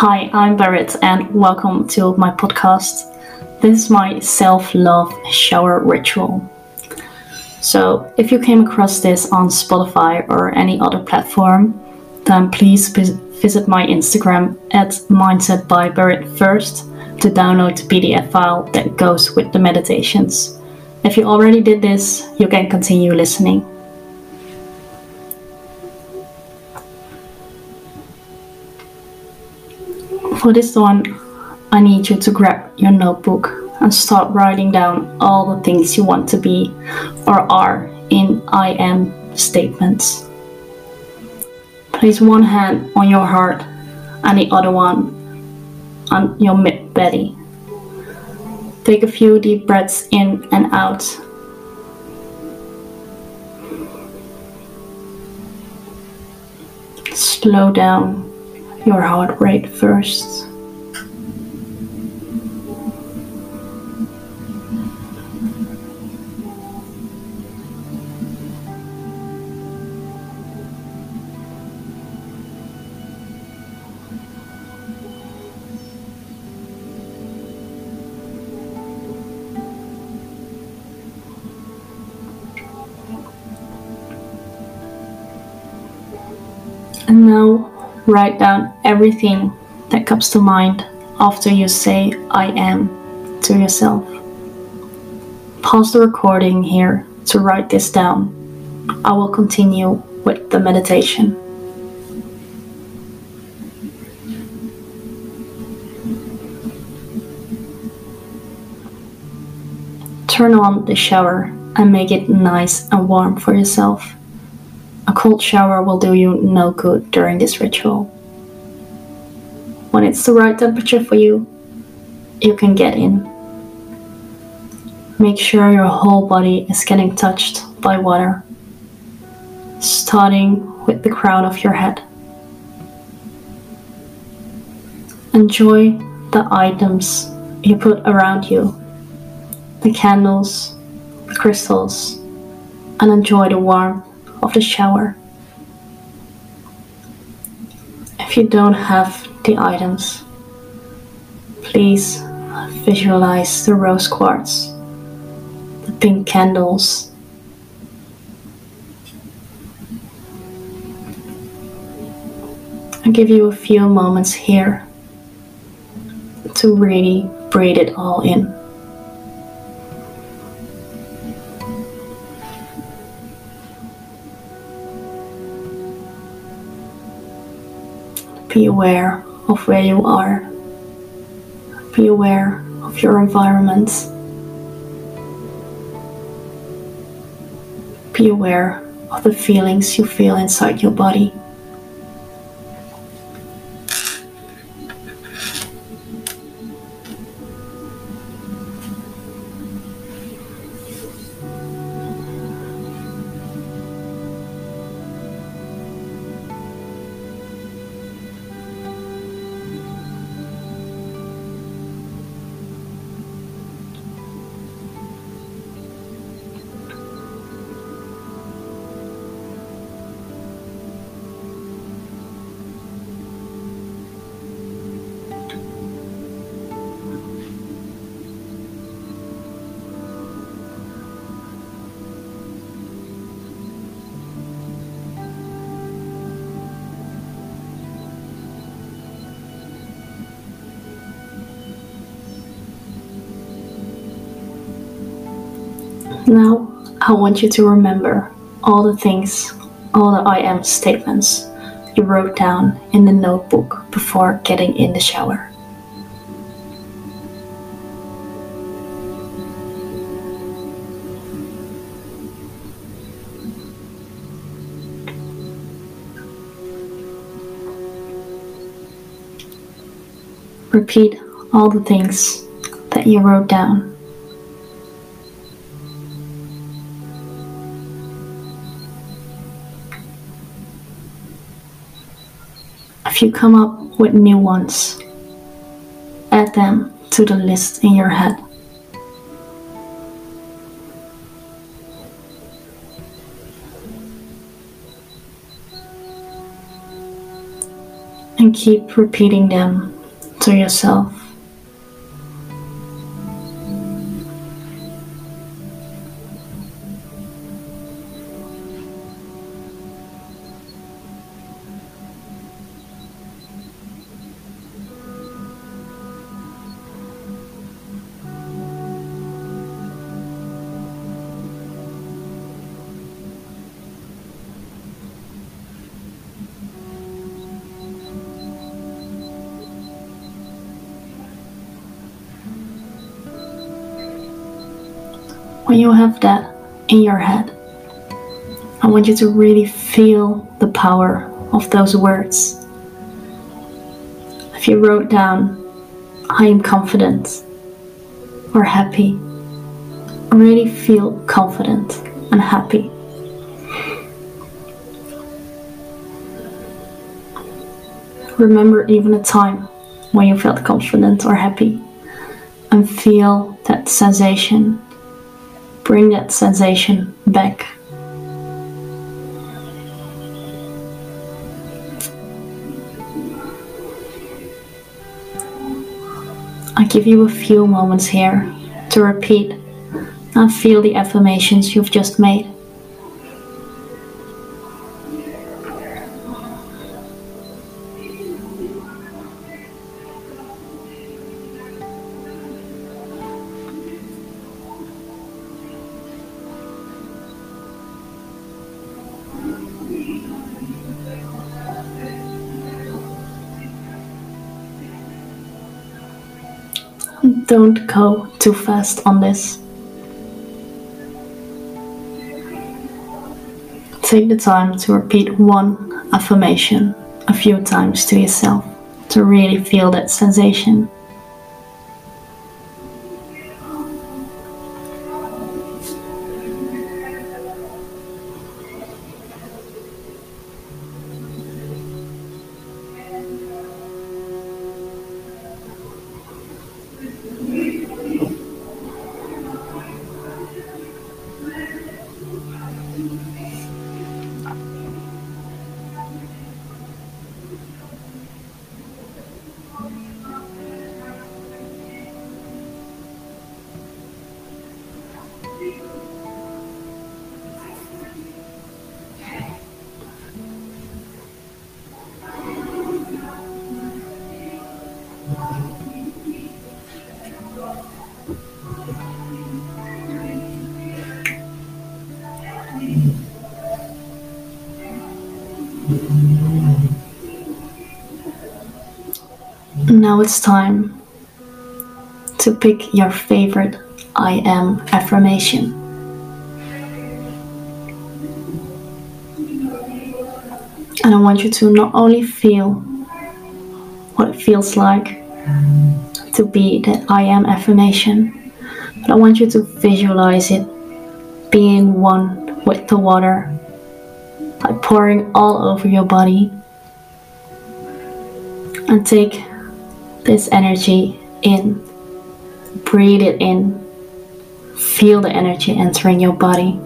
Hi, I'm Barrett, and welcome to my podcast. This is my self love shower ritual. So, if you came across this on Spotify or any other platform, then please visit my Instagram at Mindset by Barrett first to download the PDF file that goes with the meditations. If you already did this, you can continue listening. For this one, I need you to grab your notebook and start writing down all the things you want to be or are in I am statements. Place one hand on your heart and the other one on your mid belly. Take a few deep breaths in and out. Slow down your heart rate first. And now write down everything that comes to mind after you say I am to yourself. Pause the recording here to write this down. I will continue with the meditation. Turn on the shower and make it nice and warm for yourself. A cold shower will do you no good during this ritual. When it's the right temperature for you, you can get in. Make sure your whole body is getting touched by water, starting with the crown of your head. Enjoy the items you put around you the candles, the crystals, and enjoy the warmth of the shower. If you don't have the items, please visualize the rose quartz, the pink candles. I'll give you a few moments here to really breathe it all in. Be aware of where you are. Be aware of your environment. Be aware of the feelings you feel inside your body. Now, I want you to remember all the things, all the I am statements you wrote down in the notebook before getting in the shower. Repeat all the things that you wrote down. If you come up with new ones, add them to the list in your head. and keep repeating them to yourself. When you have that in your head, I want you to really feel the power of those words. If you wrote down, I am confident or happy, really feel confident and happy. Remember even a time when you felt confident or happy and feel that sensation Bring that sensation back. I give you a few moments here to repeat and feel the affirmations you've just made. Don't go too fast on this. Take the time to repeat one affirmation a few times to yourself to really feel that sensation. Now it's time to pick your favorite I am affirmation. And I want you to not only feel what it feels like to be that I am affirmation, but I want you to visualize it being one with the water by pouring all over your body and take this energy in. Breathe it in. Feel the energy entering your body.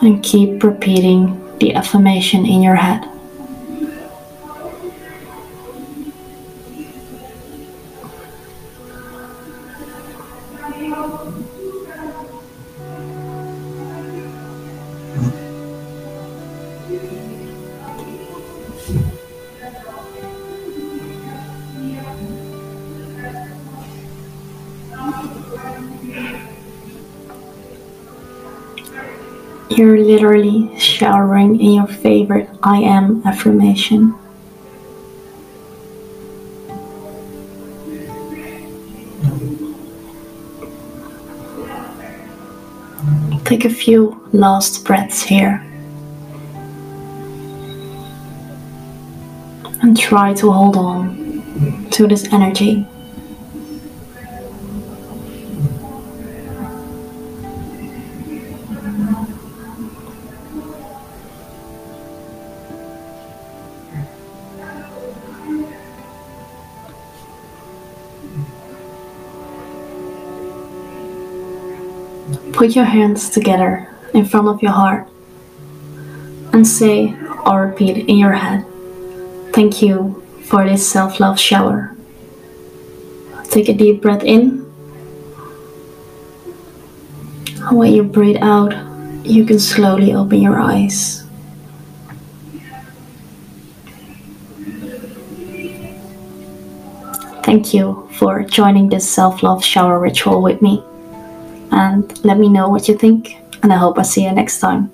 And keep repeating the affirmation in your head. You're literally showering in your favorite I am affirmation. Take a few last breaths here. And try to hold on to this energy. Put your hands together in front of your heart and say or repeat in your head, Thank you for this self love shower. Take a deep breath in. When you breathe out, you can slowly open your eyes. Thank you for joining this self love shower ritual with me. And let me know what you think, and I hope I see you next time.